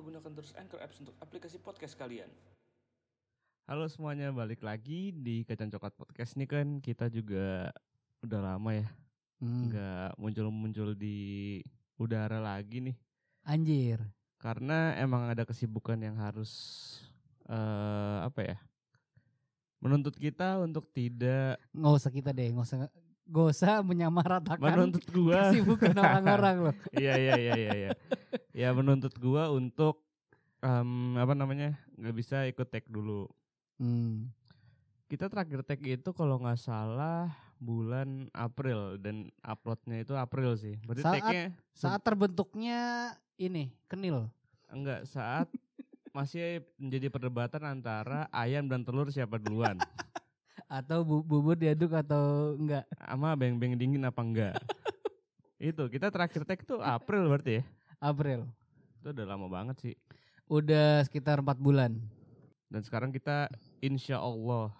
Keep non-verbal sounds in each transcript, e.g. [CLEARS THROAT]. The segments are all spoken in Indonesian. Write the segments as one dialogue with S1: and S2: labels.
S1: Gunakan terus Anchor Apps untuk aplikasi podcast kalian.
S2: Halo semuanya, balik lagi di Kacang Coklat Podcast nih kan kita juga udah lama ya
S3: Hmm.
S2: nggak muncul-muncul di udara lagi nih
S3: Anjir.
S2: karena emang ada kesibukan yang harus eh apa ya menuntut kita untuk tidak
S3: Nggak usah kita deh, nggak usah usah menyamaratakan
S2: menuntut gua
S3: kesibukan orang-orang loh. [LAUGHS]
S2: iya iya iya iya iya ya menuntut gua untuk em, apa namanya nggak bisa ikut tag dulu
S3: Hmm.
S2: kita terakhir tag itu kalau nggak salah bulan April dan uploadnya itu April sih. Berarti
S3: Saat-
S2: tagnya
S3: Saat terbentuknya ini kenil.
S2: enggak saat [LAUGHS] masih menjadi perdebatan antara ayam dan telur siapa duluan. [LAUGHS]
S3: Atau bu- bubur diaduk atau enggak?
S2: Sama beng-beng dingin apa enggak. [LAUGHS] itu kita terakhir tag tuh April berarti ya.
S3: April.
S2: Itu udah lama banget sih.
S3: Udah sekitar empat bulan.
S2: Dan sekarang kita insya Allah.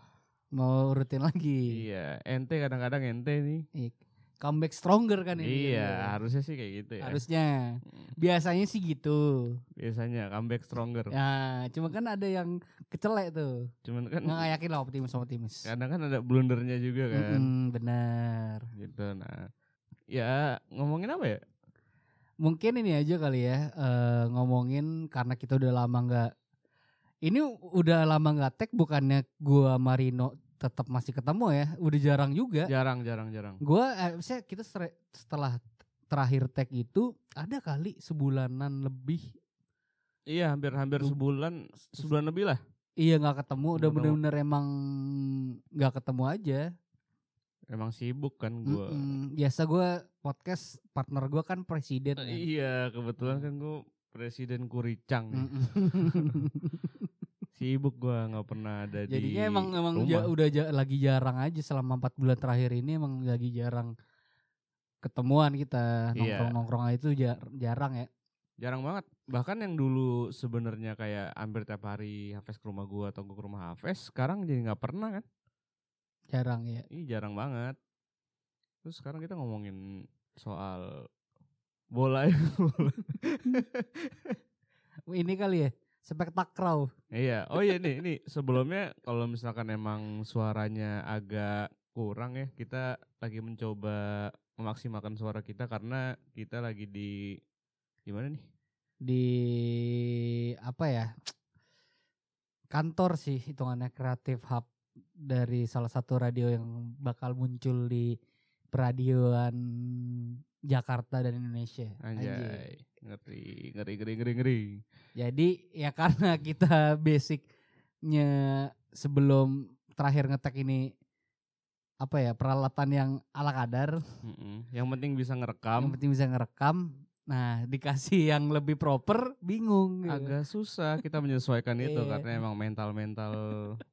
S3: Mau rutin lagi.
S2: Iya, ente kadang-kadang ente nih.
S3: Ih, Comeback stronger kan ini.
S2: Iya, harusnya sih kayak gitu ya.
S3: Harusnya.
S2: Mm,
S3: Biasanya sih gitu.
S2: Biasanya comeback stronger.
S3: Ya, cuma kan ada yang kecelek tuh.
S2: Cuman kan
S3: Nggak yakin lah optimis optimis.
S2: kadang kan ada blundernya juga kan.
S3: Mm-mm, benar.
S2: gitu nah ya ngomongin apa ya
S3: Mungkin ini aja kali ya eh, ngomongin karena kita udah lama nggak. Ini udah lama nggak tag bukannya gua Marino tetap masih ketemu ya. Udah jarang juga.
S2: jarang jarang jarang
S3: Gua eh, kita setelah terakhir tag itu ada kali sebulanan lebih.
S2: iya hampir hampir sebulan sebulan lebih lah
S3: Iya nggak ketemu. Udah bener-bener emang nggak ketemu aja.
S2: Emang sibuk kan gua
S3: Mm-mm. Biasa gua podcast partner gua kan presiden. Kan.
S2: iya kebetulan kan gua presiden kuricang nih.
S3: Mm-mm. [LAUGHS]
S2: sibuk gua nggak pernah ada di
S3: Jadinya emang emang ja- udah ja- lagi jarang aja selama empat bulan terakhir ini emang lagi jarang ketemuan kita nongkrong nongkrong itu jar- jarang ya.
S2: jarang banget bahkan yang dulu sebenarnya kayak hampir tiap hari Hafes ke rumah gua atau gua ke rumah Hafes sekarang jadi nggak pernah kan
S3: Jarang ya.
S2: Ih jarang banget. Terus sekarang kita ngomongin soal bola ya. [LAUGHS]
S3: Ini kali ya spektakrau.
S2: iya. Oh iya nih, ini sebelumnya kalau misalkan emang suaranya agak kurang ya, kita lagi mencoba memaksimalkan suara kita karena kita lagi di gimana nih?
S3: di apa ya kantor sih hitungannya kreatif hub dari salah satu radio yang bakal muncul di peradioan Jakarta dan Indonesia.
S2: Anjay. Ngeri, ngeri, ngeri, ngeri, ngeri.
S3: Jadi ya [LAUGHS] karena kita basicnya sebelum terakhir ngetek ini apa ya peralatan yang ala kadar,
S2: Mm-mm. Yang penting bisa
S3: yang
S2: ngerekam.
S3: penting bisa ngerekam. Nah dikasih yang lebih proper bingung. gitu.
S2: Agak susah kita menyesuaikan [LAUGHS] itu
S3: Iya.
S2: karena emang mental-mental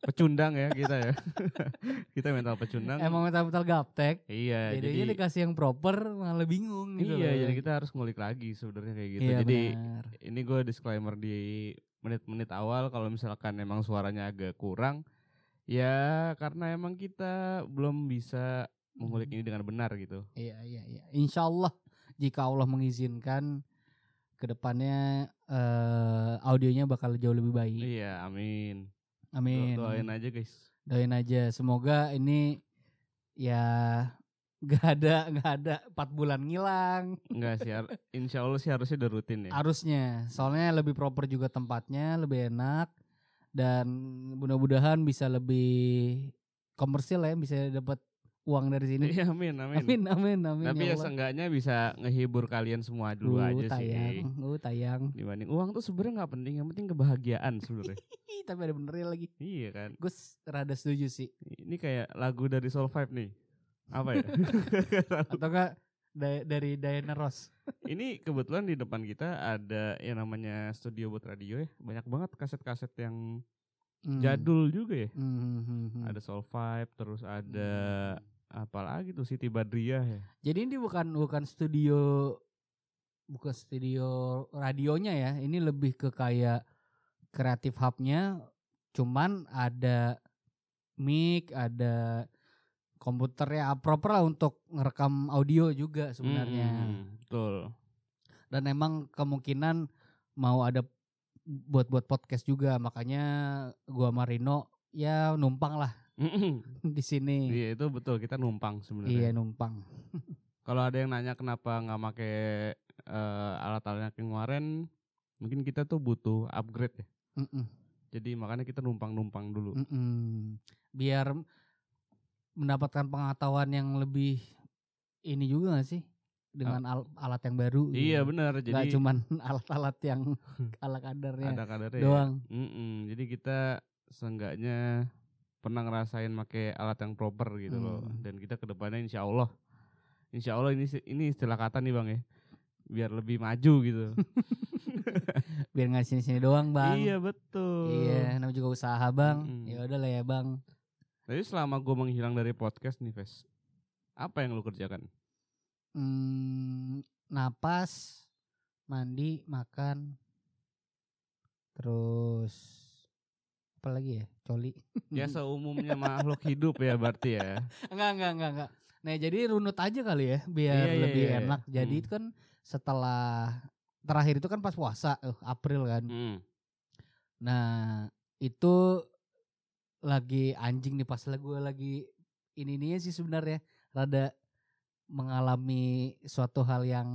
S2: pecundang ya kita ya. [LAUGHS] kita mental pecundang.
S3: Emang mental-mental gaptek.
S2: Iya,
S3: Jadinya
S2: jadi
S3: dikasih yang proper malah bingung gitu.
S2: iya,
S3: loh.
S2: jadi kita harus ngulik lagi sebenarnya kayak gitu.
S3: Iya,
S2: jadi
S3: benar.
S2: ini gue disclaimer di menit-menit awal kalau misalkan emang suaranya agak kurang, ya karena emang kita belum bisa mengulik ini dengan benar gitu.
S3: Iya iya iya. Insya Allah jika Allah mengizinkan ke depannya eh audionya bakal jauh lebih baik.
S2: Iya, amin. Do-
S3: Amin.
S2: Doain aja guys.
S3: Doain aja. Semoga ini ya [LAUGHS] nggak ada nggak ada empat bulan ngilang.
S2: Enggak sih, insya Allah sih harusnya udah rutin ya.
S3: Harusnya. Soalnya lebih proper juga tempatnya, lebih enak dan mudah-mudahan bisa lebih komersil ya, bisa dapat uang dari sini.
S2: Iya, amin, amin.
S3: Amin amin amin.
S2: Tapi ya
S3: Allah.
S2: seenggaknya bisa ngehibur kalian semua dulu
S3: Uh,
S2: aja sih.
S3: tayang, uh, tayang.
S2: Dibanding uang tuh sebenarnya nggak penting, yang penting kebahagiaan sebenarnya. [LAUGHS]
S3: Tapi ada benernya lagi.
S2: iya kan.
S3: Gue rada setuju sih.
S2: Ini kayak lagu dari Soul Five nih. Apa ya? [LAUGHS]
S3: Atau enggak da- dari Diana Ross. [LAUGHS]
S2: Ini kebetulan di depan kita ada yang namanya studio buat radio ya. Banyak banget kaset-kaset yang
S3: Hmm.
S2: jadul juga ya.
S3: Hmm, hmm, hmm, hmm.
S2: Ada Soul Five, terus ada apa lagi tuh Siti Badriah ya.
S3: Jadi ini bukan bukan studio bukan studio radionya ya. Ini lebih ke kayak kreatif hubnya. Cuman ada mic, ada komputer ya proper lah untuk ngerekam audio juga sebenarnya.
S2: Hmm, betul.
S3: Dan emang kemungkinan mau ada buat buat podcast juga makanya gua sama Rino ya numpang lah di sini.
S2: Iya itu betul kita numpang
S3: Iya
S2: sebenarnya.
S3: numpang.
S2: Kalau ada yang nanya kenapa nggak make eh, alat-alatnya kemarin, mungkin kita tuh butuh upgrade ya.
S3: Mm-mm,
S2: Jadi makanya kita numpang-numpang dulu.
S3: mm-mm. Biar mendapatkan pengetahuan yang lebih ini juga gak sih dengan al- alat yang baru.
S2: Ah. Iya
S3: gitu.
S2: benar. Jadi
S3: cuman [LAUGHS] alat-alat yang ala kadarnya
S2: ada kadarnya.
S3: doang.
S2: Ya. Mm-mm. Jadi kita seenggaknya pernah ngerasain make alat yang proper gitu loh.
S3: Hmm.
S2: Dan kita ke depannya insya Allah, insya Allah ini ini istilah kata nih bang ya, biar lebih maju gitu. [LAUGHS]
S3: Biar nggak sini-sini doang bang.
S2: Iya betul.
S3: Iya, namanya juga usaha bang.
S2: Mm-mm.
S3: Ya udah lah ya bang.
S2: Jadi selama gue menghilang dari podcast nih, Ves, apa yang lu kerjakan?
S3: Hmm, napas, mandi, makan, terus apa lagi ya? Coli.
S2: Ya [LAUGHS] seumumnya makhluk hidup ya berarti ya. [LAUGHS]
S3: enggak, enggak, enggak, enggak. Nah, jadi runut aja kali ya, biar
S2: Iya, iya,
S3: lebih
S2: iya, iya.
S3: enak. Jadi
S2: Hmm.
S3: itu kan setelah terakhir itu kan pas puasa, eh, April kan.
S2: Hmm.
S3: Nah, itu lagi anjing nih pas gue lagi ini nih sih sebenarnya rada mengalami suatu hal yang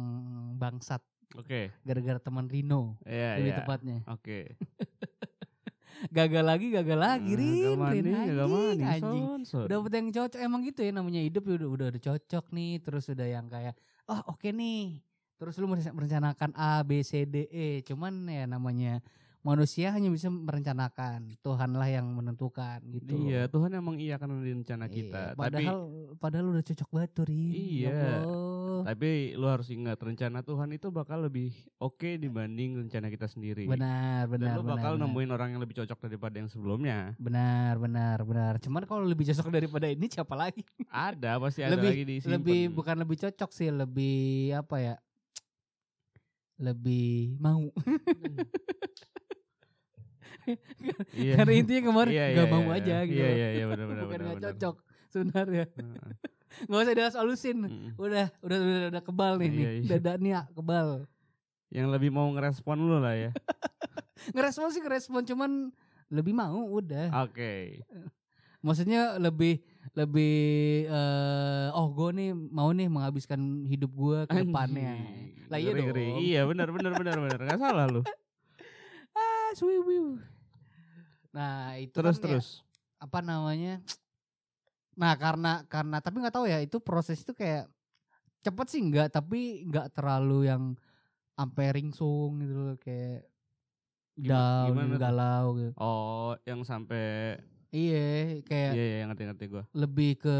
S3: bangsat
S2: Oke.
S3: gara-gara teman Rino
S2: Iya,
S3: lebih
S2: iya.
S3: tepatnya.
S2: Oke. [LAUGHS]
S3: Gagal lagi, gagal lagi,
S2: Nah,
S3: Rin,
S2: mandi,
S3: Rin,
S2: gagal
S3: anjing,
S2: mandi,
S3: anjing.
S2: son, son.
S3: Dapet yang cocok emang gitu ya namanya hidup ya udah udah, udah cocok nih, terus udah yang kayak oh oke nih. Terus lu merencanakan A B C D E, cuman ya namanya manusia hanya bisa merencanakan, Tuhanlah yang menentukan gitu.
S2: Iya. Tuhan emang iya kan rencana
S3: Iya,
S2: kita. Tapi
S3: padahal padahal udah cocok banget tuh. Ya
S2: Iya.
S3: Allah.
S2: tapi lu harus ingat rencana Tuhan itu bakal lebih oke dibanding rencana kita sendiri.
S3: Benar, benar,
S2: Dan lu
S3: benar.
S2: bakal
S3: benar.
S2: nemuin orang yang lebih cocok daripada yang sebelumnya.
S3: Benar, benar, benar. Cuman kalau lebih cocok daripada ini siapa lagi?
S2: Ada pasti ada
S3: Lebih-
S2: lagi disimpan.
S3: lebih bukan lebih cocok sih, lebih apa ya? Lebih mau.
S2: Iya.
S3: Karena intinya kemarin
S2: Iya,
S3: gak
S2: iya,
S3: mau
S2: iya,
S3: aja
S2: iya.
S3: gitu.
S2: Iya iya iya benar benar
S3: bukan
S2: benar.
S3: gak cocok sebenarnya. [LAUGHS] Gak usah dihalus-halusin.
S2: Mm.
S3: Udah, udah, udah, udah kebal nih, nih.
S2: Iya, iya.
S3: Dada nih ah, kebal.
S2: Yang lebih mau ngerespon lu lah ya. [LAUGHS]
S3: Ngerespon sih ngerespon cuman lebih mau udah.
S2: Oke. [LAUGHS]
S3: Maksudnya lebih lebih eh oh gue nih mau nih menghabiskan hidup gue ke depannya. Lah iya dong.
S2: Iya benar benar benar benar. Enggak salah lu. [LAUGHS]
S3: Ah, swiwiw. Nah, itu
S2: Terus
S3: kan ya,
S2: terus.
S3: apa namanya? Nah, karena karena tapi nggak tahu ya, itu proses itu kayak cepet sih enggak, tapi nggak terlalu yang sampai ringsung gitu loh kayak down,
S2: gimana
S3: galau gitu.
S2: Oh, yang sampai
S3: Iya, kayak
S2: iya iya ngerti ngerti gua.
S3: lebih ke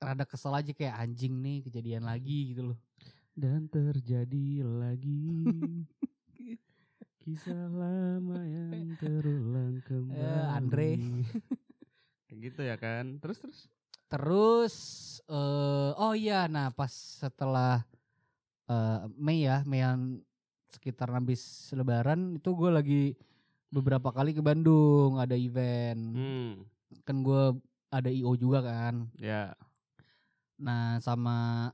S3: rada kesel aja kayak anjing nih kejadian lagi gitu loh.
S2: Dan terjadi lagi [LAUGHS] kisah lama yang [LAUGHS] terulang kembali.
S3: Andre. [LAUGHS]
S2: Kayak gitu ya kan. Terus terus.
S3: Terus eh oh iya, nah pas setelah eh Mei ya, Meian sekitar habis lebaran itu gue lagi beberapa kali ke Bandung ada event.
S2: Hmm.
S3: Kan gue ada IO juga kan.
S2: Ya.
S3: Nah, sama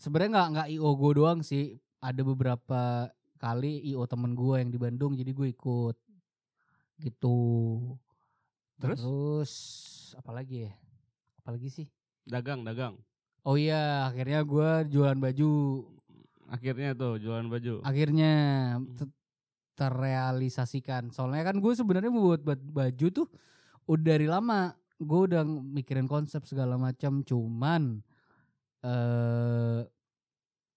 S3: sebenarnya nggak nggak IO gue doang sih. Ada beberapa kali IO temen gue yang di Bandung jadi gue ikut gitu.
S2: Terus?
S3: Terus apa lagi ya? Apa lagi sih?
S2: Dagang dagang.
S3: Oh iya, akhirnya gue jualan baju.
S2: Akhirnya tuh jualan baju.
S3: Akhirnya
S2: Hmm.
S3: Terrealisasikan. Soalnya kan gue sebenarnya mau buat ba- baju tuh udah dari lama. Gue udah mikirin konsep segala macam. Cuman eh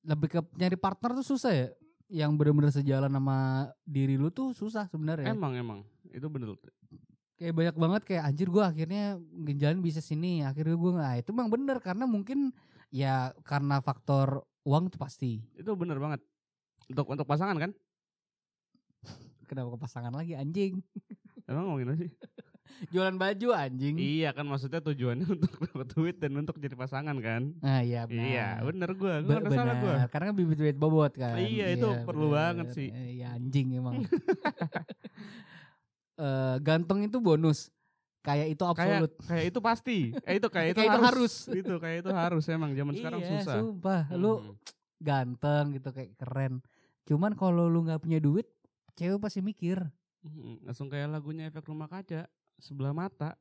S3: lebih ke nyari partner tuh susah ya. Yang bener-bener sejalan sama diri lu tuh susah sebenarnya.
S2: Emang emang itu bener.
S3: Kayak banyak banget kayak anjir gue akhirnya ngejalan bisa sini. Akhirnya gue nggak. Itu emang bener karena mungkin ya karena faktor uang tuh pasti.
S2: Itu bener banget. Untuk untuk pasangan kan?
S3: Kenapa ke pasangan lagi anjing? [LAUGHS]
S2: Emang ngomongin apa sih?
S3: Jualan baju anjing.
S2: iya kan maksudnya tujuannya [LAUGHS] untuk dapat duit dan untuk jadi pasangan kan?
S3: Ah iya benar.
S2: Iya, bener gua. Gua
S3: Be-
S2: salah gua.
S3: benar. Karena kan bibit-bibit bobot kan.
S2: Iya, itu perlu banget sih.
S3: Iya anjing emang. [LAUGHS] Eh ganteng itu bonus. Kayak itu
S2: Kayak
S3: absolut.
S2: kayak itu pasti. Eh itu kayak itu
S3: Kayak itu
S2: harus. Itu kayak itu harus emang zaman sekarang
S3: iya,
S2: susah.
S3: sumpah. Lu
S2: Hmm.
S3: ganteng gitu kayak keren. Cuman kalau lu nggak punya duit cewek pasti mikir
S2: Mm, langsung kayak lagunya efek rumah kaca sebelah mata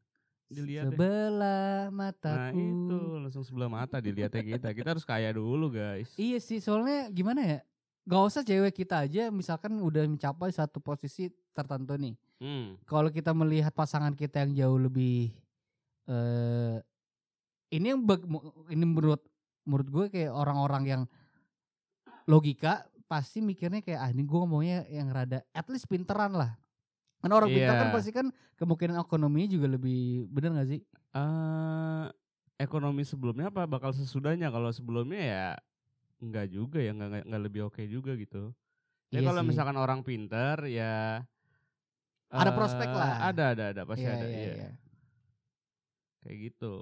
S2: dilihat
S3: sebelah
S2: Nah
S3: mataku.
S2: itu langsung sebelah mata dilihatnya kita. Kita harus kaya dulu guys.
S3: Iya sih, soalnya gimana ya? Gak usah cewek kita aja misalkan udah mencapai satu posisi tertentu nih.
S2: Hmm.
S3: Kalau kita melihat pasangan kita yang jauh lebih eh ini yang ini menurut menurut gue kayak orang-orang yang logika pasti mikirnya kayak ah ini gue ngomongnya yang rada at least pinteran lah. Karena orang pintar kan
S2: Iya.
S3: pasti kan kemungkinan ekonominya juga lebih bener gak sih?
S2: eh ekonomi sebelumnya apa bakal sesudahnya? Kalau sebelumnya ya enggak juga ya, enggak enggak, enggak lebih oke juga gitu. Ya
S3: Iya
S2: kalau misalkan orang pinter ya
S3: Ada
S2: eh,
S3: prospek lah.
S2: Ada ada ada pasti
S3: Iya,
S2: ada.
S3: iya,
S2: iya.
S3: iya.
S2: Kayak gitu.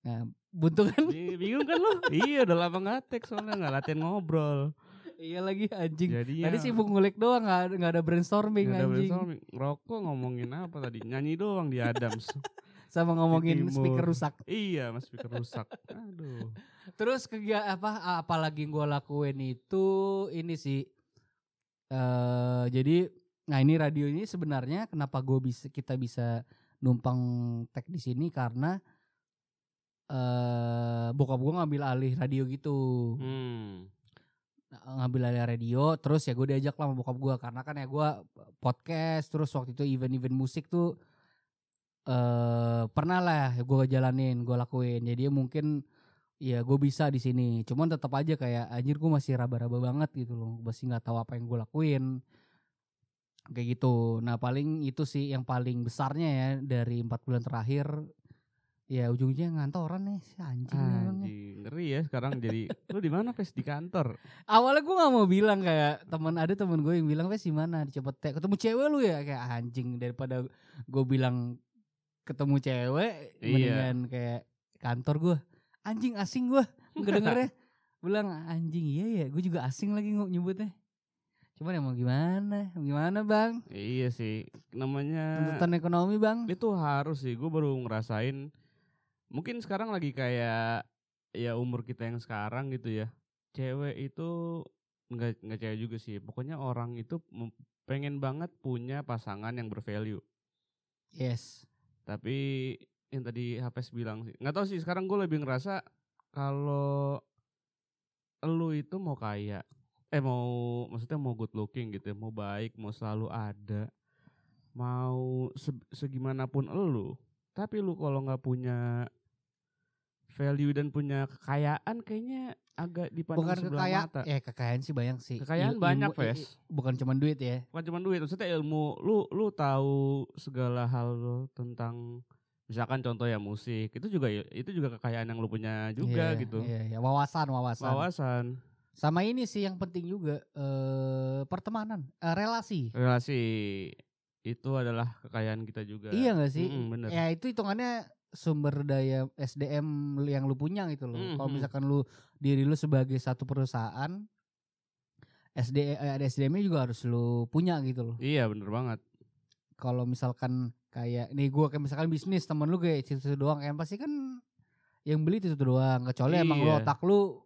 S3: Nah, buntu kan?
S2: Bi- Bingung kan lu? iya udah lama nggak tag soalnya nggak latihan ngobrol.
S3: Iya lagi anjing.
S2: Jadinya
S3: Tadi sibuk ngulik doang nggak ada- nggak ada brainstorming
S2: nggak ada
S3: anjing.
S2: brainstorming. Ngerokok ngomongin apa tadi? Nyanyi doang di Adams. [LAUGHS]
S3: Sama ngomongin speaker rusak.
S2: iya, mas speaker rusak. Aduh. [LAUGHS]
S3: Terus kegia apa apalagi gue lakuin itu ini sih eh jadi nah ini radio ini sebenarnya kenapa gue bisa kita bisa numpang tag di sini karena eh bokap gue ngambil alih radio gitu.
S2: Hmm.
S3: Ngambil alih radio terus ya gue diajak lah sama bokap gue karena kan ya gue podcast terus waktu itu event-event musik tuh eh pernah lah gue jalanin gue lakuin. Jadi mungkin ya gue bisa di sini. Cuman tetap aja kayak anjir gue masih raba-raba banget gitu loh. Masih nggak tahu apa yang gue lakuin. Kayak gitu. Nah paling itu sih yang paling besarnya ya dari empat bulan terakhir ya ujungnya ngantoran nih si anjing.
S2: Anjing, ngeri ya sekarang jadi lu di mana Pes di kantor?
S3: awalnya gue nggak mau bilang kayak teman ada teman gue yang bilang wes di mana di Cepete ketemu cewek lu ya kayak anjing daripada gue bilang ketemu cewek
S2: Iya.
S3: mendingan kayak kantor gue anjing asing gue nggak dengernya [LAUGHS] bilang anjing iya ya gue juga asing lagi nyebutnya cuman ya mau gimana gimana bang
S2: Iya sih, namanya
S3: tuntutan ekonomi bang
S2: itu harus sih. Gue baru ngerasain. Mungkin sekarang lagi kayak ya umur kita yang sekarang gitu ya. Cewek itu nggak nggak cewek juga sih. Pokoknya orang itu pengen banget punya pasangan yang bervalue.
S3: yes
S2: Tapi yang tadi Hafes bilang sih, nggak tahu sih. Sekarang gue lebih ngerasa kalau lu itu mau kaya, eh mau maksudnya mau good looking gitu ya, mau baik, mau selalu ada, mau se- segimanapun elu, tapi lu kalau nggak punya value dan punya kekayaan, kayaknya agak dipandang
S3: bukan
S2: sebelah
S3: kekayaan
S2: mata.
S3: eh kekayaan sih banyak sih
S2: Kekayaan
S3: Il-
S2: banyak, Fes.
S3: bukan cuma duit ya
S2: bukan cuma duit maksudnya ilmu lu lu tahu segala hal tentang misalkan contoh ya musik itu juga itu juga kekayaan yang lu punya juga
S3: Iya,
S2: gitu
S3: iya, iya. wawasan wawasan
S2: wawasan
S3: Sama ini sih yang penting juga eh pertemanan, eh, relasi.
S2: relasi itu adalah kekayaan kita juga
S3: Iya gak sih?
S2: Mm-mm, bener.
S3: Ya itu hitungannya sumber daya SDM yang lu punya gitu loh. Kalau
S2: Mhm.
S3: misalkan lu diri lu sebagai satu perusahaan SD eh, ada SDM-nya juga harus lu punya gitu loh.
S2: iya bener banget
S3: Kalau misalkan kayak nih gua kayak misalkan bisnis temen lu kayak itu doang kan pasti kan yang beli itu doang. Kecuali emang lu
S2: Iya.
S3: otak lu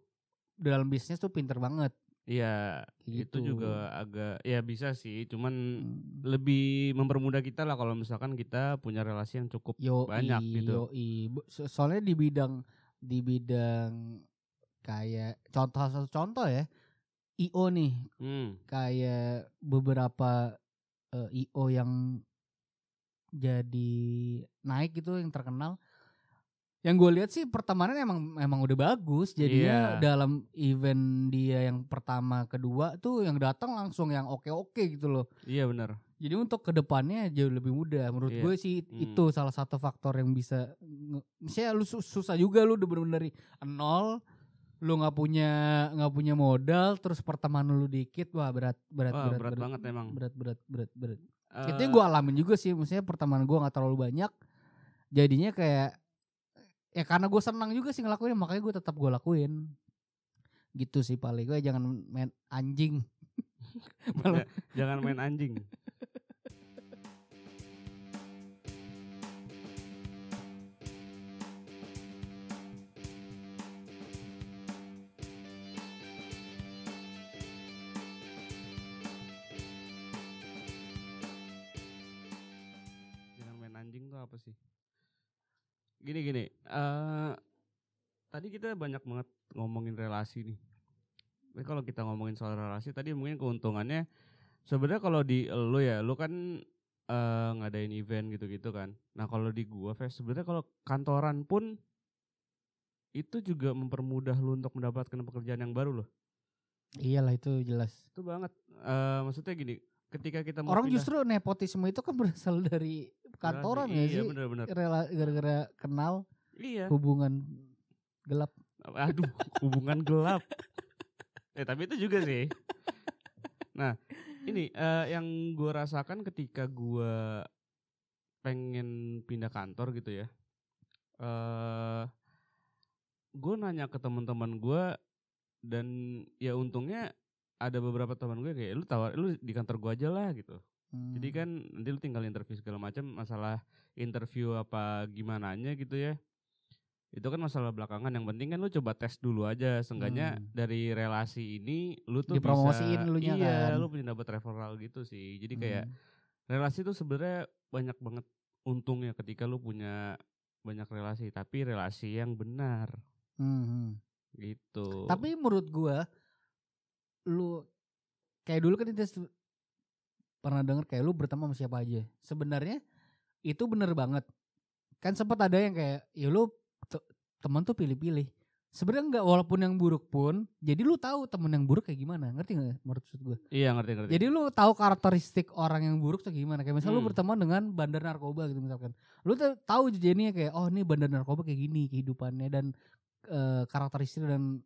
S3: dalam bisnis tuh pinter banget.
S2: Iya
S3: Gitu.
S2: itu juga agak ya bisa sih cuman
S3: Hmm.
S2: lebih mempermudah kita lah kalau misalkan kita punya relasi yang cukup
S3: Yo
S2: banyak gitu.
S3: Yoi. Soalnya di bidang di bidang kayak contoh satu contoh ya IO nih
S2: Hmm.
S3: kayak beberapa eh, IO yang jadi naik gitu yang terkenal. Yang gue lihat sih pertemanan emang emang udah bagus. Jadinya
S2: Iya.
S3: dalam event dia yang pertama kedua tuh yang datang langsung yang oke-oke gitu loh.
S2: iya bener
S3: Jadi untuk ke depannya jauh lebih mudah. Menurut
S2: Iya.
S3: gue sih
S2: Hmm.
S3: itu salah satu faktor yang bisa. Misalnya lu sus- susah juga lu udah bener-bener dari nol, lu nggak punya nggak punya modal, terus pertemanan lu dikit, wah berat berat
S2: Wah,
S3: berat,
S2: berat banget emang.
S3: berat berat berat berat.
S2: Eh,
S3: itu yang gue alamin juga sih. Maksudnya pertemanan gue nggak terlalu banyak, jadinya kayak ya karena gue senang juga sih ngelakuin makanya gue tetap gue lakuin. Gitu sih paling gue jangan main anjing. [LAUGHS] Ya,
S2: jangan main anjing. Jangan main anjing tuh apa sih? Gini gini. eh tadi kita banyak banget ngomongin relasi nih. Tapi kalau kita ngomongin soal relasi tadi mungkin keuntungannya sebenarnya kalau di lu ya, lu kan eh ngadain event gitu-gitu kan. Nah, kalau di gua Fes, sebenarnya kalau kantoran pun itu juga mempermudah lu untuk mendapatkan pekerjaan yang baru loh.
S3: Iyalah itu jelas.
S2: Itu banget. eh maksudnya gini, ketika kita mau
S3: Orang
S2: pindah-
S3: justru nepotisme itu kan berasal dari kantoran
S2: relasi,
S3: ya
S2: iya,
S3: sih?
S2: bener-bener.
S3: Rela- Gara-gara kenal
S2: Iya.
S3: hubungan gelap.
S2: Aduh, hubungan gelap. Eh tapi itu juga sih. Nah, ini eh, yang gue rasakan ketika gue pengen pindah kantor gitu ya. eh gue nanya ke teman-teman gue dan ya untungnya ada beberapa teman gue kayak lu tawar lu di kantor gue aja lah gitu. Jadi
S3: Hmm.
S2: kan nanti lu tinggal interview segala macam masalah interview apa gimana gitu ya. Itu kan masalah belakangan yang penting kan lu coba tes dulu aja seenggaknya
S3: Hmm.
S2: dari relasi ini lu tuh
S3: Dipromosiin
S2: bisa
S3: elunya
S2: iya,
S3: kan.
S2: lu punya dapat referral gitu sih. Jadi kayak
S3: Hmm.
S2: relasi itu sebenarnya banyak banget untungnya ketika lu punya banyak relasi tapi relasi yang benar
S3: Hmm, hmm.
S2: gitu.
S3: Tapi menurut gua lu kayak dulu kan kita pernah denger kayak lu berteman sama siapa aja. Sebenarnya itu bener banget. Kan sempat ada yang kayak ya lu te- teman tuh pilih-pilih. Sebenarnya enggak walaupun yang buruk pun, jadi lu tahu temen yang buruk kayak gimana. Ngerti nggak maksud gue?
S2: iya ngerti ngerti.
S3: Jadi lu tahu karakteristik orang yang buruk tuh gimana. Kayak misalnya lu
S2: Hmm.
S3: berteman dengan bandar narkoba gitu misalkan. Lu tahu jadinya kayak oh ini bandar narkoba kayak gini kehidupannya dan eh, karakteristik dan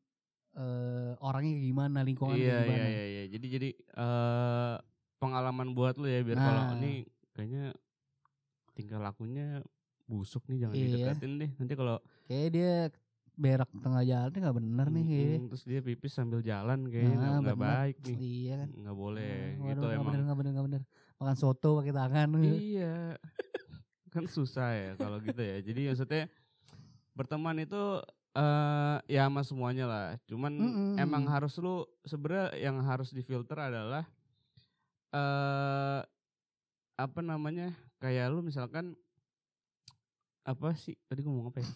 S3: eh, orangnya gimana, lingkungan
S2: iya,
S3: kayak gimana.
S2: Iya iya iya. Jadi jadi eh pengalaman buat lu ya biar kalau
S3: Nah.
S2: ini kayaknya tingkah lakunya busuk nih jangan
S3: Iya.
S2: dideketin deh. Nanti kalau
S3: Kayak dia berak tengah jalan nggak bener nih
S2: Mm,
S3: kayaknya.
S2: mm, terus dia pipis sambil jalan kayaknya nggak
S3: Nah,
S2: nggak baik nih.
S3: Iya kan.
S2: Nggak boleh.
S3: Hmm,
S2: gitu
S3: waduh, nggak
S2: emang.
S3: bener, nggak bener, nggak bener. Makan soto pakai tangan.
S2: Iya. kan susah ya kalau gitu ya. Jadi maksudnya berteman itu eh ya sama semuanya lah. Cuman
S3: Mm-mm.
S2: emang harus lu sebenarnya yang harus difilter adalah eh apa namanya? Kayak lu misalkan apa sih? Tadi gue ngomong apa ya?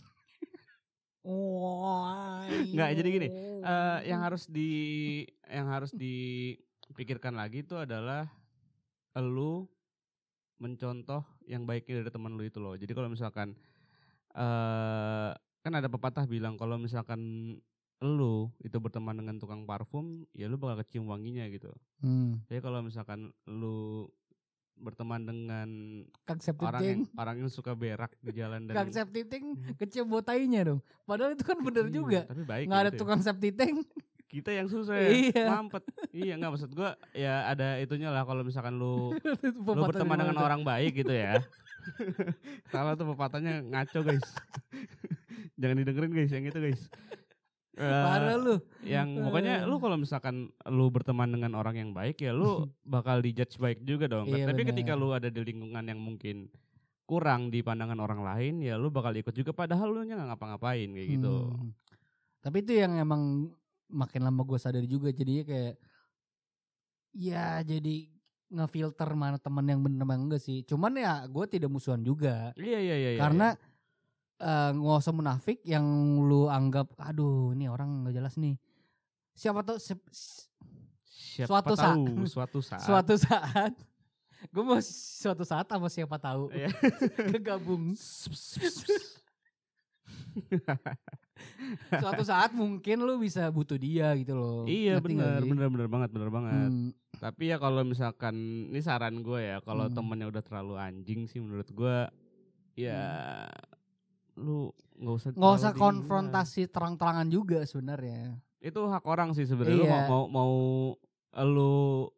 S2: Nggak, jadi gini, Eh yang harus di yang harus dipikirkan lagi itu adalah lu mencontoh yang baiknya dari teman lu itu loh. Jadi kalau misalkan eh kan ada pepatah bilang kalau misalkan lu itu berteman dengan tukang parfum, ya lu bakal kecium wanginya gitu.
S3: Hmm.
S2: Jadi kalau misalkan lu berteman dengan orang yang orang yang suka berak di jalan dan
S3: Kang Septiting kecium botainya dong. Padahal itu kan bener
S2: Iya,
S3: juga.
S2: Tapi baik
S3: Nggak ada
S2: gitu ya.
S3: tukang Septiting. [LAUGHS]
S2: kita yang susah ya,
S3: Iya.
S2: mampet. Iya nggak maksud gua ya ada itunya lah kalau misalkan lu [LAUGHS] lu berteman dengan orang baik gitu ya. [LAUGHS] Salah tuh pepatahnya ngaco guys. Jangan didengerin guys yang itu guys. Eh, [LAUGHS]
S3: Parah lu.
S2: yang pokoknya lu kalau misalkan lu berteman dengan orang yang baik ya lu [LAUGHS] bakal dijudge baik juga dong.
S3: Iya,
S2: Tapi
S3: benar.
S2: ketika lu ada di lingkungan yang mungkin kurang di pandangan orang lain ya lu bakal ikut juga padahal lu nya nggak ngapa-ngapain kayak gitu.
S3: Hmm. Tapi itu yang emang makin lama gue sadari juga jadinya kayak ya jadi ngefilter mana teman yang bener mana enggak sih. Cuman ya gue tidak musuhan juga.
S2: Iya iya iya. iya,
S3: Karena eh, nggak usah munafik yang lu anggap aduh ini orang nggak jelas nih. Siapa tahu se- s-
S2: Siapa
S3: suatu saat-
S2: tahu [LAUGHS] suatu saat
S3: suatu saat gue mau suatu saat sama siapa tahu
S2: Iya. [LAUGHS]
S3: kegabung [LAUGHS] suatu saat mungkin lu bisa butuh dia gitu loh.
S2: Iya
S3: Ngerti
S2: benar benar benar banget benar banget.
S3: Hmm,
S2: Tapi ya kalau misalkan ini saran gue ya, kalau
S3: Hmm.
S2: temennya udah terlalu anjing sih menurut gue ya lu nggak usah
S3: nggak usah konfrontasi terang-terangan juga sebenarnya.
S2: Itu hak orang sih sebenarnya lu
S3: Iya.
S2: mau, mau mau lu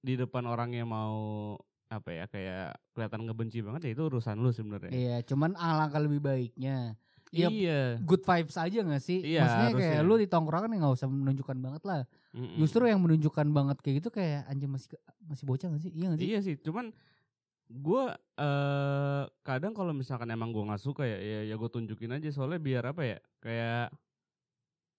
S2: di depan orangnya mau apa ya kayak kelihatan ngebenci banget ya itu urusan lu sebenarnya.
S3: Iya, cuman alangkah lebih baiknya. Ya,
S2: Iya.
S3: good vibes aja gak sih?
S2: Iya,
S3: Maksudnya kayak
S2: harusnya.
S3: lu di tongkrongan ya gak usah menunjukkan banget lah.
S2: Mm-mm.
S3: Justru yang menunjukkan banget kayak gitu kayak anjing masih masih bocah gak sih? Iya gak sih?
S2: Iya sih, cuman gue eh kadang kalau misalkan emang gue nggak suka ya, ya, ya gue tunjukin aja soalnya biar apa ya, kayak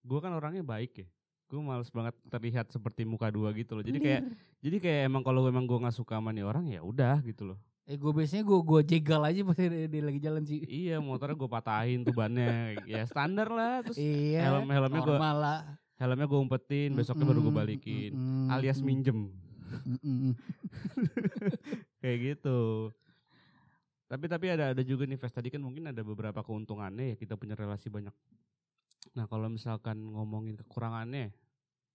S2: gue kan orangnya baik ya, gue males banget terlihat seperti muka dua gitu loh. Jadi kayak, jadi kayak emang kalau emang gue nggak suka sama nih orang ya udah gitu loh.
S3: Eh gue biasanya gue gue jegal aja pas dia, dia lagi jalan sih.
S2: Iya motornya gue patahin tuh bannya ya standar lah terus
S3: Iya.
S2: helm-helmnya gua-
S3: normal lah.
S2: helmnya gue umpetin besoknya baru gue balikin
S3: mm-mm,
S2: alias
S3: mm-mm,
S2: minjem
S3: mm-mm. [LAUGHS]
S2: kayak gitu tapi tapi ada ada juga nih Ves tadi kan mungkin ada beberapa keuntungannya ya kita punya relasi banyak nah kalau misalkan ngomongin kekurangannya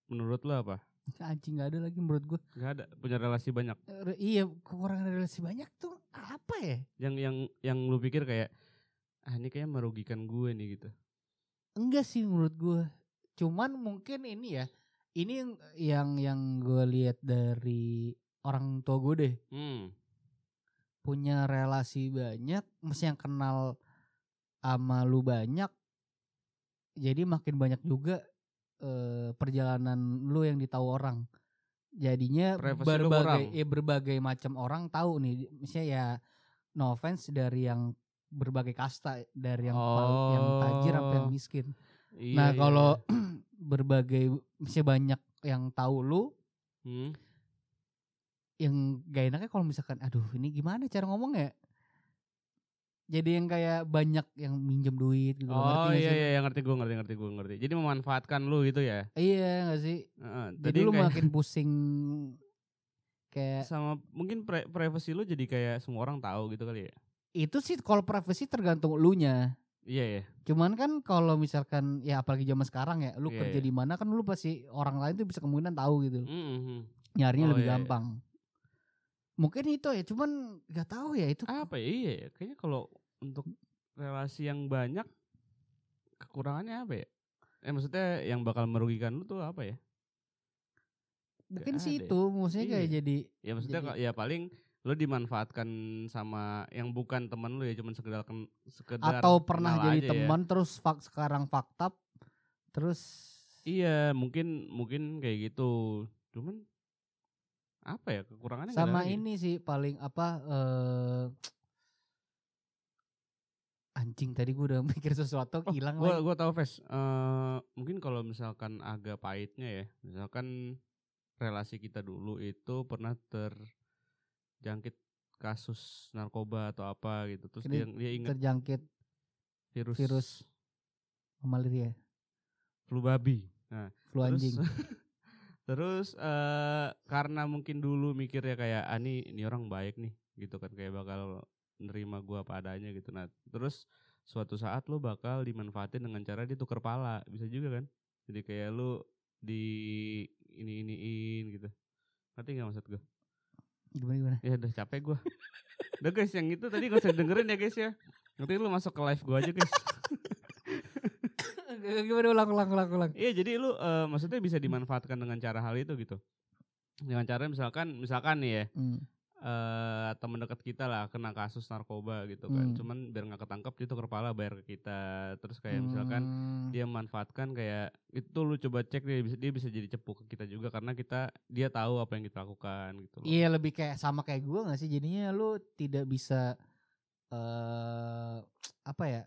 S2: menurut lo apa
S3: Anjing gak ada lagi menurut gue.
S2: nggak ada punya relasi banyak
S3: Re- iya kekurangan relasi banyak tuh apa ya?
S2: yang yang yang lu pikir kayak ah ini kayak merugikan gue nih gitu
S3: Enggak sih menurut gue. Cuman mungkin ini ya. Ini yang yang, yang gue lihat dari orang tua gue deh.
S2: hmm
S3: Punya relasi banyak, mesti yang kenal sama lu banyak. Jadi makin banyak juga eh, perjalanan lu yang ditahu orang. Jadinya
S2: Privasi lu
S3: berbagai ya berbagai macam orang tahu nih. Misalnya ya no offense dari yang berbagai kasta dari yang pal- yang tajir sampai yang
S2: Oh.
S3: miskin.
S2: Iya,
S3: nah
S2: iya,
S3: kalau
S2: iya. [CLEARS THROAT]
S3: berbagai misalnya banyak yang tahu lu,
S2: Hmm.
S3: Yang gak enaknya kalau misalkan, aduh ini gimana cara ngomong ya? Jadi yang kayak banyak yang minjem duit gitu. ngerti
S2: Oh
S3: nggak
S2: iya
S3: sih?
S2: iya ngerti gue ngerti ngerti gue ngerti. Jadi memanfaatkan lu gitu ya.
S3: Iya gak sih?
S2: Heeh,
S3: Jadi lu
S2: kayak-
S3: makin [LAUGHS] pusing kayak
S2: sama mungkin pri- privacy lu jadi kayak semua orang tahu gitu kali ya.
S3: itu sih kalau privacy tergantung lu nya.
S2: Iya ya.
S3: Cuman kan kalau misalkan ya apalagi zaman sekarang ya, lu
S2: Iya,
S3: kerja
S2: iya.
S3: di mana kan lu pasti orang lain tuh bisa kemungkinan tahu gitu.
S2: Mhm.
S3: Nyarinya
S2: Oh,
S3: lebih
S2: iya, iya.
S3: gampang. Mungkin itu ya, cuman nggak tahu ya itu
S2: Apa ya? Iya ya. Kayaknya kalau untuk relasi yang banyak kekurangannya apa ya? Eh maksudnya yang bakal merugikan lu tuh apa ya?
S3: mungkin sih
S2: ya.
S3: itu maksudnya kayak
S2: Iya.
S3: jadi
S2: Ya maksudnya
S3: Jadi-
S2: ya paling lu dimanfaatkan sama yang bukan temen lu ya cuman sekedar sekedar
S3: atau pernah jadi
S2: aja ya.
S3: teman terus fak sekarang fakta terus
S2: Iya, mungkin mungkin kayak gitu. Cuman apa ya kekurangannya
S3: sama ini sih paling apa eh anjing tadi gue udah [LAUGHS] mikir sesuatu
S2: Oh,
S3: hilang
S2: gua
S3: lagi.
S2: gua tahu Ves. Eh, mungkin kalau misalkan agak pahitnya ya, misalkan relasi kita dulu itu pernah terjangkit kasus narkoba atau apa gitu. Terus dia dia ingat
S3: terjangkit
S2: virus
S3: virus malaria
S2: flu babi. Nah,
S3: flu
S2: terus
S3: anjing [LAUGHS]
S2: terus eh karena mungkin dulu mikirnya kayak ah ini ini orang baik nih gitu kan kayak bakal nerima gua apa adanya gitu. Nah, terus suatu saat lu bakal dimanfaatin dengan cara dia tuker pala, bisa juga kan? Jadi kayak lu di ini iniin gitu. Ngerti nggak maksud gue?
S3: gimana gimana
S2: Ya udah capek gua. udah guys, yang itu tadi gak usah dengerin ya guys ya. Nanti lu masuk ke live gua aja guys. [LAUGHS]
S3: gimana ulang ulang ulang ulang
S2: Iya jadi lu eh, maksudnya bisa dimanfaatkan dengan cara hal itu gitu. Dengan cara misalkan misalkan nih ya
S3: Hmm.
S2: eh teman dekat kita lah kena kasus narkoba gitu kan.
S3: Hmm.
S2: Cuman biar nggak ketangkep dia tuh kepala bayar ke kita. Terus kayak misalkan
S3: Hmm.
S2: dia memanfaatkan kayak itu lu coba cek dia bisa dia bisa jadi cepu ke kita juga karena kita dia tahu apa yang kita lakukan gitu loh.
S3: Iya lebih kayak sama kayak gue gak sih jadinya lu tidak bisa eh apa ya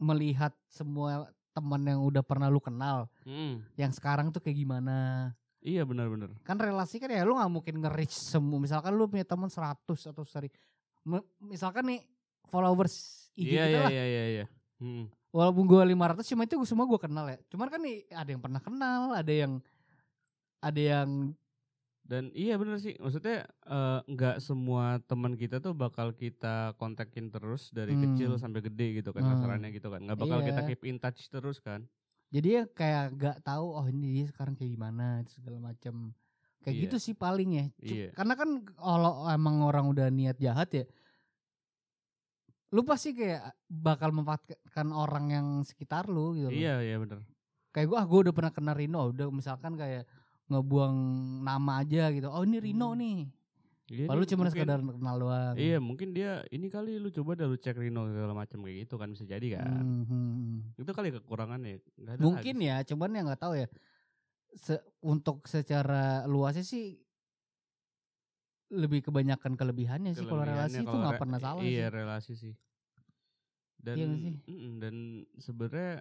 S3: melihat semua teman yang udah pernah lu kenal
S2: Hmm,
S3: yang sekarang tuh kayak gimana
S2: Iya benar-benar.
S3: kan relasi kan ya lu nggak mungkin nge-reach semua misalkan lu punya teman 100 atau seri me- misalkan nih followers IG
S2: Iya
S3: kita
S2: iya
S3: lah
S2: iya iya iya. Hmm.
S3: walaupun gue 500 cuma itu semua gue kenal ya cuman kan nih ada yang pernah kenal ada yang ada yang
S2: Dan iya bener sih, maksudnya nggak semua teman kita tuh bakal kita kontakin terus dari
S3: Hmm.
S2: kecil sampai gede gitu kan
S3: Hmm.
S2: kasarannya gitu kan. Nggak bakal kita
S3: Iya.
S2: keep in touch terus kan.
S3: jadi ya kayak gak tahu oh ini dia sekarang kayak gimana segala macam kayak
S2: Iya.
S3: gitu sih paling ya Cu-
S2: Iya.
S3: karena kan kalau emang orang udah niat jahat ya lu pasti kayak bakal memanfaatkan orang yang sekitar lu gitu loh.
S2: Iya iya bener.
S3: kayak gue ah gue udah pernah kena Rino udah misalkan kayak ngebuang nama aja gitu oh ini Rino
S2: Hmm.
S3: nih
S2: Iya,
S3: Lalu cuma
S2: mungkin-
S3: sekedar kenal doang
S2: Iya mungkin dia ini kali lu coba dah lu cek Rino segala macam kayak gitu kan bisa jadi kan.
S3: Hmm, hmm, hmm.
S2: Itu kali kekurangannya. Ada
S3: mungkin
S2: lagi.
S3: ya cuman ya nggak tahu ya Se- untuk secara luasnya sih lebih kebanyakan kelebihannya sih kalau
S2: Kelebihannya
S3: relasi itu nggak
S2: re-
S3: pernah salah
S2: Iya
S3: sih
S2: relasi sih. Dan
S3: Iya sih?
S2: dan sebenarnya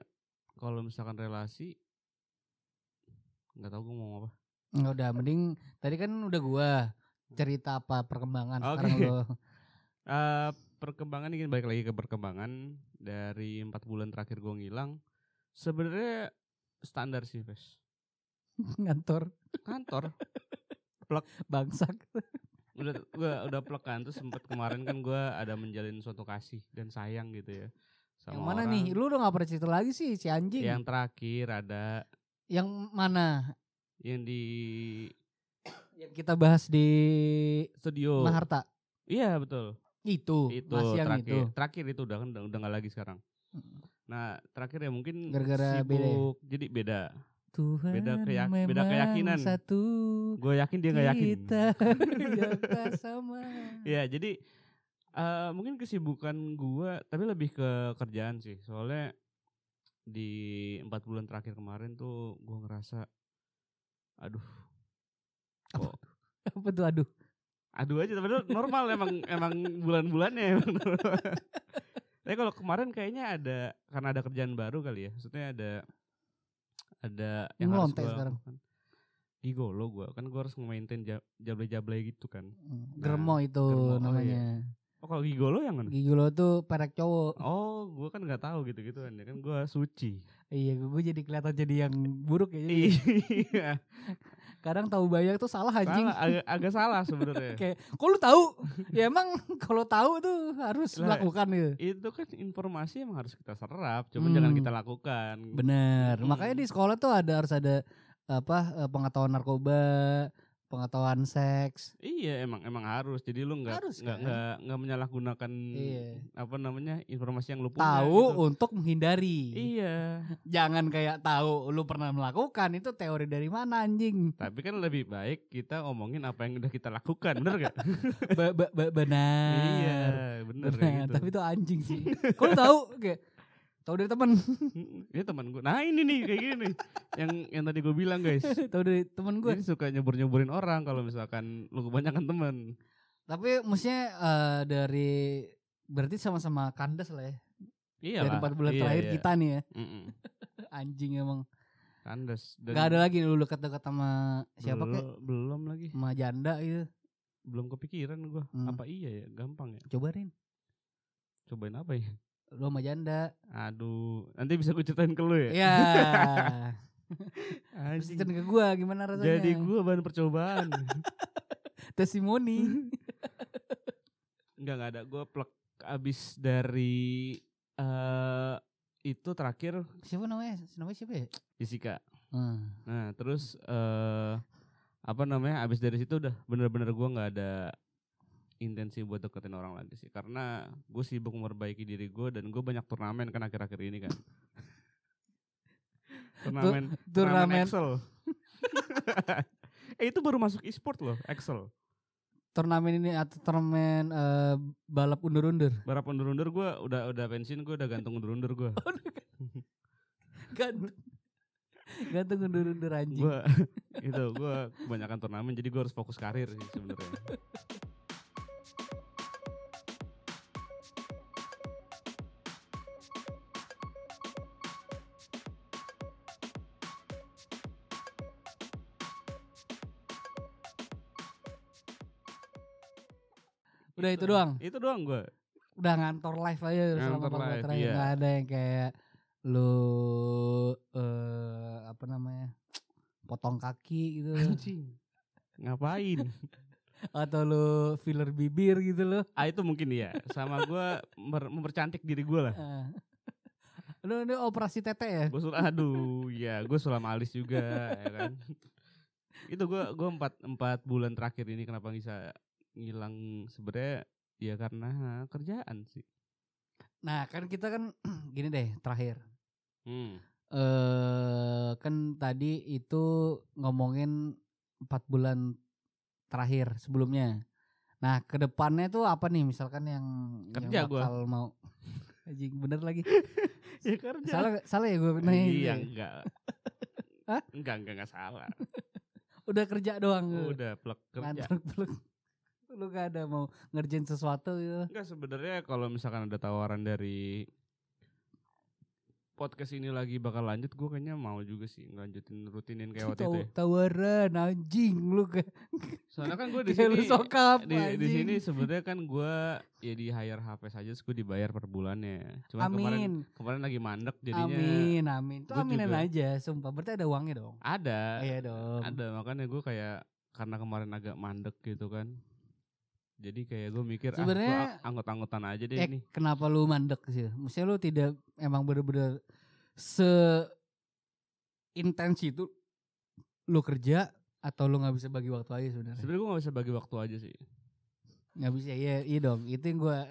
S2: kalau misalkan relasi nggak tahu gue mau apa.
S3: Nggak udah mending tadi kan udah gua cerita apa perkembangan
S2: Oke.
S3: sekarang lo [LAUGHS]
S2: Eh, perkembangan ini balik lagi ke perkembangan dari empat bulan terakhir gue ngilang. Sebenarnya standar sih, Ves. [LAUGHS]
S3: Ngantor
S2: Kantor [LAUGHS]
S3: bangsak.
S2: udah gua udah plek kan terus sempet kemarin kan gua ada menjalin suatu kasih dan sayang gitu ya sama
S3: Yang mana
S2: orang.
S3: nih? Lu udah gak pernah cerita lagi sih si anjing.
S2: yang terakhir ada
S3: Yang mana?
S2: yang di
S3: Yang kita bahas di
S2: studio
S3: Maharta.
S2: iya betul
S3: Itu,
S2: itu
S3: masih yang
S2: terakhir
S3: itu.
S2: terakhir itu udah kan udah, udah nggak lagi sekarang nah terakhir ya mungkin
S3: Gara-gara beda ya?
S2: sibuk jadi beda
S3: Tuhan
S2: Beda keyak-
S3: memang
S2: beda keyakinan.
S3: satu
S2: gue yakin dia nggak yakin
S3: kita [LAUGHS] yang sama.
S2: ya jadi eh mungkin kesibukan gua tapi lebih ke kerjaan sih soalnya di empat bulan terakhir kemarin tuh gua ngerasa aduh
S3: Apa
S2: kok [LAUGHS]
S3: Apa tuh aduh?
S2: aduh aja tapi normal emang emang bulan-bulannya emang [LAUGHS] tapi kalau kemarin kayaknya ada karena ada kerjaan baru kali ya maksudnya ada ada yang harus
S3: Ngelontek
S2: gua
S3: sekarang.
S2: lakukan. Gigolo gua kan gua harus nge-maintain ja- jablay-jablay gitu kan
S3: Hmm, Germo itu
S2: germo, oh
S3: namanya.
S2: Oh kalau gigolo yang mana
S3: Gigolo tuh perek cowok.
S2: Oh, gua kan nggak tahu gitu gitu kan. Ya kan gua suci.
S3: Iya, gue jadi kelihatan jadi yang buruk ya. Jadi
S2: Iya.
S3: kadang tahu banyak tuh salah anjing.
S2: salah, agak, agak salah sebenarnya. [LAUGHS]
S3: Kayak, kok lu tahu? ya emang kalau tahu tuh harus
S2: Lah,
S3: melakukan gitu.
S2: Itu kan informasi emang harus kita serap, cuman
S3: Hmm.
S2: jangan kita lakukan.
S3: Bener.
S2: Hmm.
S3: Makanya di sekolah tuh ada harus ada apa eh, pengetahuan narkoba, pengetahuan seks.
S2: Iya, emang emang harus. Jadi lu nggak nggak
S3: kan?
S2: nggak nggak menyalahgunakan
S3: Iya.
S2: apa namanya informasi yang lu punya.
S3: Tahu
S2: gitu.
S3: untuk menghindari.
S2: Iya.
S3: Jangan kayak tahu lu pernah melakukan itu teori dari mana anjing.
S2: Tapi kan lebih baik kita ngomongin apa yang udah kita lakukan, bener gak?
S3: Ba- ba- ba- benar.
S2: iya, bener,
S3: Benar,
S2: gitu.
S3: tapi itu anjing sih. Kok lu tahu? Kayak tahu dari teman, [LAUGHS]
S2: Ini teman gue. Nah ini nih kayak gini. yang yang tadi gue bilang guys. [LAUGHS]
S3: tahu dari teman gue.
S2: Jadi suka nyebur-nyeburin orang kalau misalkan lu kebanyakan temen.
S3: Tapi maksudnya eh, dari berarti sama-sama kandas lah ya.
S2: Iya
S3: dari empat bulan terakhir kita nih ya. [LAUGHS] Anjing emang.
S2: Kandas. Dan
S3: Gak ada lagi lu dekat-dekat sama siapa
S2: belum,
S3: kek?
S2: Belum lagi.
S3: Sama janda gitu.
S2: Belum kepikiran gua.
S3: Hmm.
S2: Apa iya ya? Gampang ya.
S3: Cobain.
S2: Cobain apa ya?
S3: Lu sama janda.
S2: Aduh, nanti bisa gue ceritain ke lu ya.
S3: Iya. [LAUGHS] Ceritain ke gua gimana rasanya.
S2: Jadi gua bahan percobaan. [LAUGHS]
S3: testimoni.
S2: Enggak enggak ada. Gua plek abis dari eh itu terakhir
S3: siapa namanya? Namanya siapa ya?
S2: Jessica.
S3: Hmm.
S2: Nah, terus eh apa namanya? Abis dari situ udah bener-bener gua nggak ada intensi buat deketin orang lagi sih. Karena gue sibuk memperbaiki diri gue dan gue banyak turnamen kan akhir-akhir ini kan. [LAUGHS] Turnamen
S3: turnamen-
S2: Excel. [LAUGHS] Eh itu baru masuk e-sport loh Excel.
S3: Turnamen ini atau turnamen eh, balap undur-undur.
S2: balap undur-undur gue udah udah pensiun gue udah gantung undur-undur gue. [LAUGHS]
S3: Gantung. Gantung undur-undur anjing.
S2: gue itu gue kebanyakan turnamen jadi gue harus fokus karir sih sebenarnya
S3: Udah itu doang.
S2: itu doang gue
S3: Udah ngantor live aja selama empat terakhir
S2: iya.
S3: nggak ada yang kayak lu eh apa namanya? potong kaki gitu
S2: anjing ngapain [LAUGHS]
S3: atau lu filler bibir gitu loh.
S2: ah itu mungkin ya sama gue mempercantik diri gue lah
S3: Eh. [LAUGHS] lu ini operasi tete ya?
S2: gue sulam aduh ya gue sulam alis juga ya kan itu gue gue empat empat bulan terakhir ini kenapa bisa ngilang sebenarnya ya karena kerjaan sih
S3: Nah, kan kita kan [CLEARS THROAT] gini deh terakhir.
S2: hmm.
S3: eh kan tadi itu ngomongin empat bulan terakhir sebelumnya. Nah, ke depannya tuh apa nih misalkan yang
S2: Kerja
S3: yang
S2: gua.
S3: bakal mau [LAUGHS] Anjing bener lagi. [LAUGHS]
S2: ya kerja
S3: Salah salah ya gue nanya
S2: iya
S3: ya?
S2: enggak
S3: Hah?
S2: enggak enggak enggak salah [LAUGHS]
S3: Udah kerja doang.
S2: udah plek kerja
S3: Ngantor plek. Lu gak ada mau ngerjain sesuatu gitu.
S2: enggak sebenarnya kalau misalkan ada tawaran dari podcast ini lagi bakal lanjut, gue kayaknya mau juga sih ngelanjutin rutinin kayak waktu itu. Ya.
S3: tawaran anjing lu kayak
S2: Soalnya kan gue di [LAUGHS] sini
S3: sokap
S2: di, di sini sebenarnya kan gue ya di hire HP saja, gue dibayar per bulannya. Cuman kemarin
S3: amin
S2: kemarin lagi mandek jadinya
S3: amin amin tuh aminin
S2: juga.
S3: aja sumpah berarti ada uangnya dong
S2: ada
S3: iya dong
S2: ada makanya gue kayak karena kemarin agak mandek gitu kan. Jadi kayak gue mikir ah
S3: Sebenarnya-
S2: gue anggot-anggotan aja deh
S3: eh
S2: ini.
S3: kenapa lu mandek sih? Maksudnya lu tidak emang bener-bener se intens itu lu kerja atau lu nggak bisa bagi waktu aja sebenarnya?
S2: Sebenarnya gue gak bisa bagi waktu aja sih.
S3: nggak bisa iya iya dong. Itu yang gua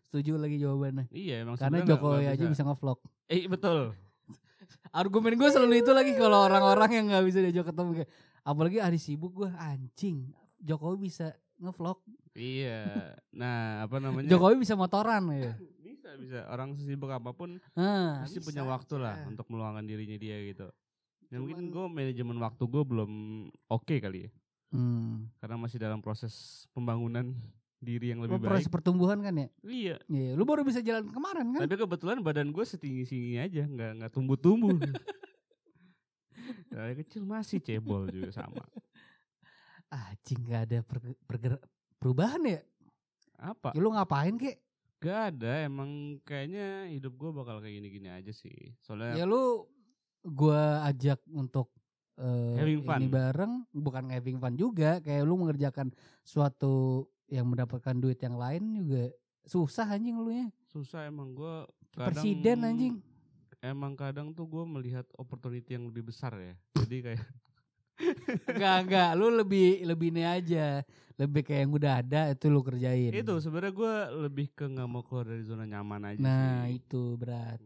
S3: setuju lagi jawabannya.
S2: Iya emang
S3: karena
S2: nggak-
S3: Jokowi
S2: nggak
S3: aja bisa. ngevlog.
S2: Eh betul.
S3: argumen gue selalu itu lagi kalau orang-orang yang nggak bisa diajak ketemu kayak apalagi hari sibuk gue anjing. Jokowi bisa ngevlog
S2: Iya. Nah apa namanya?
S3: Jokowi bisa motoran ya [LAUGHS]
S2: Bisa bisa. Orang sesibuk apa pun
S3: nah,
S2: pasti
S3: bisa,
S2: punya waktu lah
S3: bisa.
S2: untuk meluangkan dirinya dia gitu. Ya mungkin
S3: Cuman-
S2: gue manajemen waktu gue belum oke kali ya.
S3: hmm.
S2: Karena masih dalam proses pembangunan diri yang lebih
S3: proses
S2: baik.
S3: pertumbuhan kan ya
S2: Iya.
S3: Iya, lu baru bisa jalan kemarin kan?
S2: Tapi kebetulan badan gue setinggi tinggi aja, nggak nggak tumbuh-tumbuh. [LAUGHS] Dari kecil masih cebol juga sama.
S3: Anjing gak ada per- perger- perubahan ya?
S2: Apa?
S3: ya? Lu ngapain kek?
S2: Gak ada. Emang kayaknya hidup gue bakal kayak gini-gini aja sih. Soalnya
S3: Ya lu gua ajak untuk eh,
S2: Having fun.
S3: ini bareng, bukan having fun juga, kayak lu mengerjakan suatu yang mendapatkan duit yang lain juga susah anjing lu ya.
S2: susah emang gue
S3: Presiden anjing.
S2: emang kadang tuh gue melihat opportunity yang lebih besar ya jadi kayak
S3: Enggak, enggak, lu lebih lebih ini aja. Lebih kayak yang udah ada itu lu kerjain.
S2: itu sebenarnya gue lebih ke nggak mau keluar dari zona nyaman aja
S3: Nah,
S2: sih
S3: itu berat.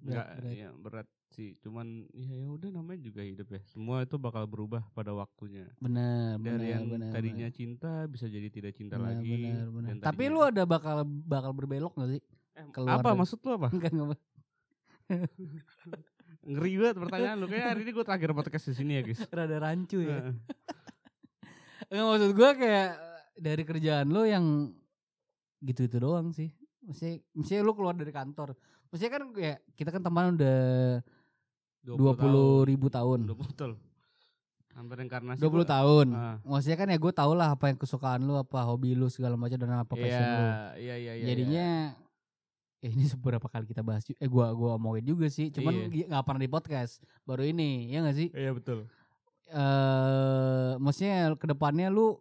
S2: nggak
S3: berat, berat.
S2: ya berat sih cuman ya ya udah namanya juga hidup ya semua itu bakal berubah pada waktunya
S3: Benar, benar,
S2: dari yang
S3: benar.
S2: tadinya
S3: benar.
S2: cinta bisa jadi tidak cinta
S3: Benar,
S2: lagi
S3: benar, benar.
S2: dan
S3: Tapi
S2: tadinya-
S3: lu ada bakal bakal berbelok gak sih?
S2: Eh,
S3: keluar
S2: apa
S3: dari-
S2: maksud lu apa
S3: Enggak enggak. [LAUGHS]
S2: ngeri banget pertanyaan lu kayak hari ini gue terakhir podcast di sini ya guys
S3: Rada rancu ya. Enggak [LAUGHS] maksud gua kayak dari kerjaan lu yang gitu-gitu doang sih. Mesti mesti lu keluar dari kantor. Maksudnya kan kayak kita kan teman udah 20
S2: tahun.
S3: ribu tahun.
S2: 20 betul hampir inkarnasi
S3: 20
S2: gua-
S3: tahun.
S2: Ah.
S3: Maksudnya kan ya gue tau lah apa yang kesukaan lu, apa hobi lu segala macam dan apa passion
S2: Iya,
S3: lu.
S2: iya, iya, iya.
S3: Jadinya ya ini seberapa kali kita bahas eh gua gua omongin juga sih, cuman
S2: Iya.
S3: nggak pernah di podcast. Baru ini, ya gak sih?
S2: Iya betul.
S3: eh maksudnya ke depannya lu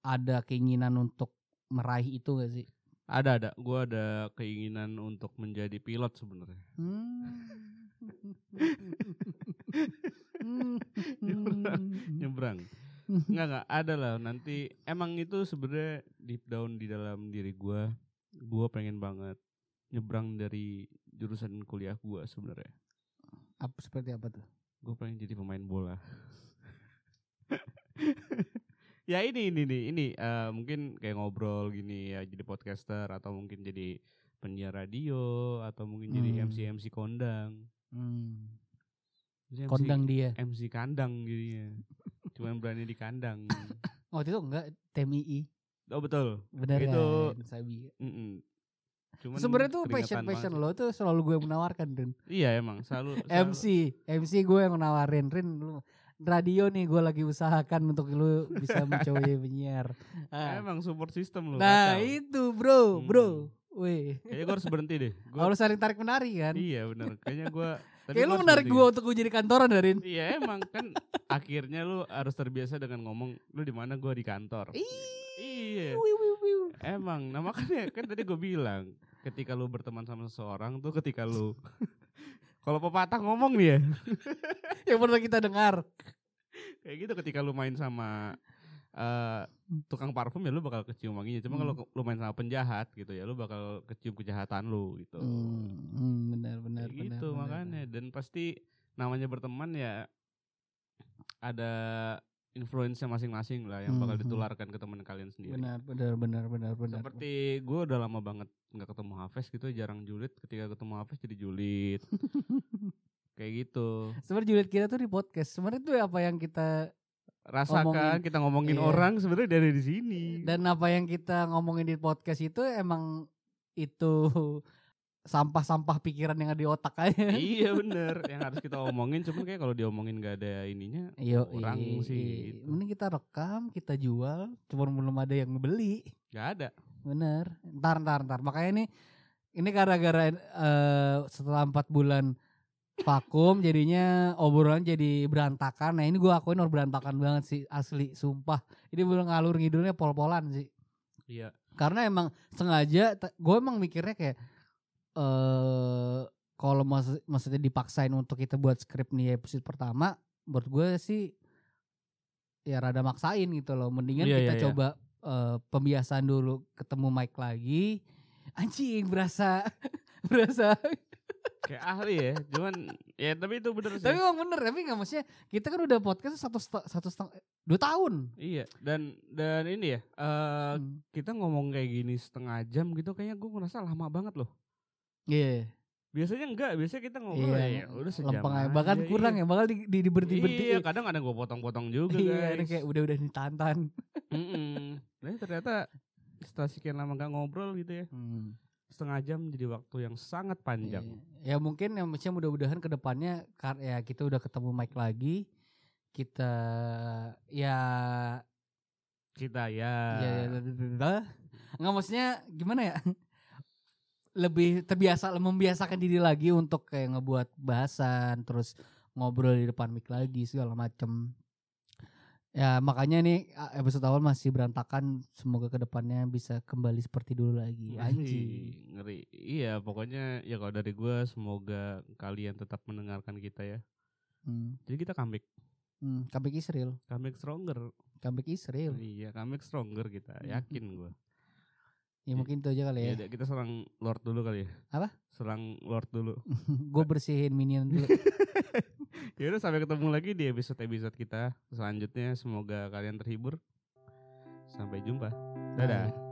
S3: ada keinginan untuk meraih itu gak sih?
S2: Ada ada, gua ada keinginan untuk menjadi pilot sebenarnya.
S3: Hmm. [LAUGHS]
S2: Nyebrang. Enggak enggak ada lah nanti emang itu sebenarnya deep down di dalam diri gua gua pengen banget nyebrang dari jurusan kuliah gua sebenarnya.
S3: apa seperti apa tuh?
S2: Gue pengen jadi pemain bola. [LAUGHS] ya ini ini nih ini eh, mungkin kayak ngobrol gini ya jadi podcaster atau mungkin jadi penyiar radio atau mungkin jadi
S3: Hmm.
S2: MC MC kondang.
S3: Hmm.
S2: Jadi MC
S3: Kondang dia.
S2: MC kandang jadinya. Cuman berani di kandang. [LAUGHS]
S3: Waktu itu enggak TMII.
S2: Oh betul.
S3: Bener
S2: Itu-
S3: kan? Sabi.
S2: Mm-mm. Cuman
S3: Sebenarnya tuh passion passion lo tuh selalu gue yang menawarkan Rin.
S2: Iya emang selalu, [LAUGHS] selalu
S3: MC, MC gue yang nawarin Rin lu radio nih gue lagi usahakan untuk lu bisa mencoba [LAUGHS] penyiar. Ah.
S2: emang support system lu.
S3: Nah
S2: kacau.
S3: itu bro, bro.
S2: Hmm.
S3: Weh.
S2: Kayaknya gue harus berhenti deh. Gua,
S3: Harus saling tarik menarik kan?
S2: Iya benar. Kayaknya gue. [LAUGHS]
S3: Kayak lu menarik gue untuk gue jadi kantoran Darin.
S2: Iya emang kan akhirnya lu harus terbiasa dengan ngomong lu di mana gua di kantor. Iya.
S3: Wiu.
S2: Emang, nah makanya kan tadi gue bilang ketika lu berteman sama seseorang tuh ketika lu [LAUGHS] kalau pepatah ngomong nih ya [LAUGHS]
S3: Yang pernah kita dengar.
S2: kayak gitu ketika lu main sama eh, tukang parfum ya lu bakal kecium wanginya. Cuma kalau lu main sama penjahat gitu ya lu bakal kecium kejahatan lu gitu.
S3: Hmm, hmm, benar benar
S2: Kayak
S3: benar.
S2: gitu
S3: benar,
S2: makanya dan pasti namanya berteman ya ada influence masing-masing lah yang bakal
S3: Mhm.
S2: ditularkan ke teman kalian sendiri.
S3: Benar benar benar benar benar.
S2: Seperti gue udah lama banget nggak ketemu Hafiz gitu, jarang julid. Ketika ketemu Hafiz jadi julid. [LAUGHS] Kayak gitu.
S3: Sebenarnya julid kita tuh di podcast. Sebenarnya itu apa yang kita
S2: Rasakan
S3: Ngomongin-
S2: kita ngomongin
S3: iya.
S2: orang sebenarnya dari di sini.
S3: dan apa yang kita ngomongin di podcast itu emang itu sampah-sampah pikiran yang ada di otak aja.
S2: iya bener yang harus kita omongin cuman kayak kalau diomongin gak ada ininya
S3: Yo,
S2: kurang
S3: i-
S2: sih gitu.
S3: Mending kita rekam, kita jual, cuman belum ada yang beli.
S2: Gak ada
S3: Bener. Ntar, ntar, ntar. Makanya ini ini gara-gara eh, setelah empat bulan vakum [LAUGHS] jadinya obrolan jadi berantakan. Nah ini gue akuin orang berantakan banget sih asli, sumpah. Ini belum ngalur ngidulnya pol-polan sih.
S2: iya
S3: Karena emang sengaja, gue emang mikirnya kayak eh kalau maksud, maksudnya dipaksain untuk kita buat skrip nih episode pertama, menurut gue sih ya rada maksain gitu loh. Mendingan
S2: Iya,
S3: kita
S2: iya, iya.
S3: coba eh, pembiasaan dulu, ketemu Mike lagi. Anjing berasa [LAUGHS] berasa.
S2: kayak ahli ya cuman ya tapi itu bener sih
S3: tapi emang bener, tapi nggak maksudnya kita kan udah podcast satu satu setengah dua tahun.
S2: iya dan dan ini ya eh
S3: Hmm.
S2: kita ngomong kayak gini setengah jam gitu kayaknya gue ngerasa lama banget loh
S3: Iya.
S2: biasanya enggak biasanya kita ngobrol
S3: Iya,
S2: ya udah sejam
S3: lempeng aja.
S2: aja,
S3: Bahkan kurang
S2: iya.
S3: ya, bakal di, di, di berhenti berhenti.
S2: iya kadang ada gue potong-potong juga
S3: Iya, ini
S2: guys
S3: kayak udah udah ditantan.
S2: Mm-mm. Nah, ternyata setelah sekian lama gak ngobrol gitu ya setengah jam jadi waktu yang sangat panjang
S3: Iya. Ya mungkin yang maksudnya mudah-mudahan ke depannya kar- ya kita udah ketemu Mike lagi. Kita ya
S2: kita ya,
S3: ya, ya, ya, ya, ya. nggak maksudnya gimana ya? Lebih terbiasa membiasakan diri lagi untuk kayak ngebuat bahasan terus ngobrol di depan mic lagi segala macem. Ya makanya nih episode awal masih berantakan. Semoga ke depannya bisa kembali seperti dulu lagi. Anjing.
S2: Ih, ngeri iya pokoknya ya kalau dari gue semoga kalian tetap mendengarkan kita ya
S3: Hmm.
S2: jadi kita comeback
S3: Hmm. Comeback Israel.
S2: comeback stronger
S3: Comeback Israel.
S2: iya comeback stronger kita
S3: Hmm.
S2: yakin gue
S3: Ya mungkin itu aja kali ya.
S2: ya kita serang Lord dulu kali ya
S3: Apa?
S2: serang Lord dulu [LAUGHS]
S3: gue bersihin minion dulu. [LAUGHS]
S2: ya udah sampai ketemu lagi di episode episode kita selanjutnya semoga kalian terhibur sampai jumpa dadah
S3: Bye.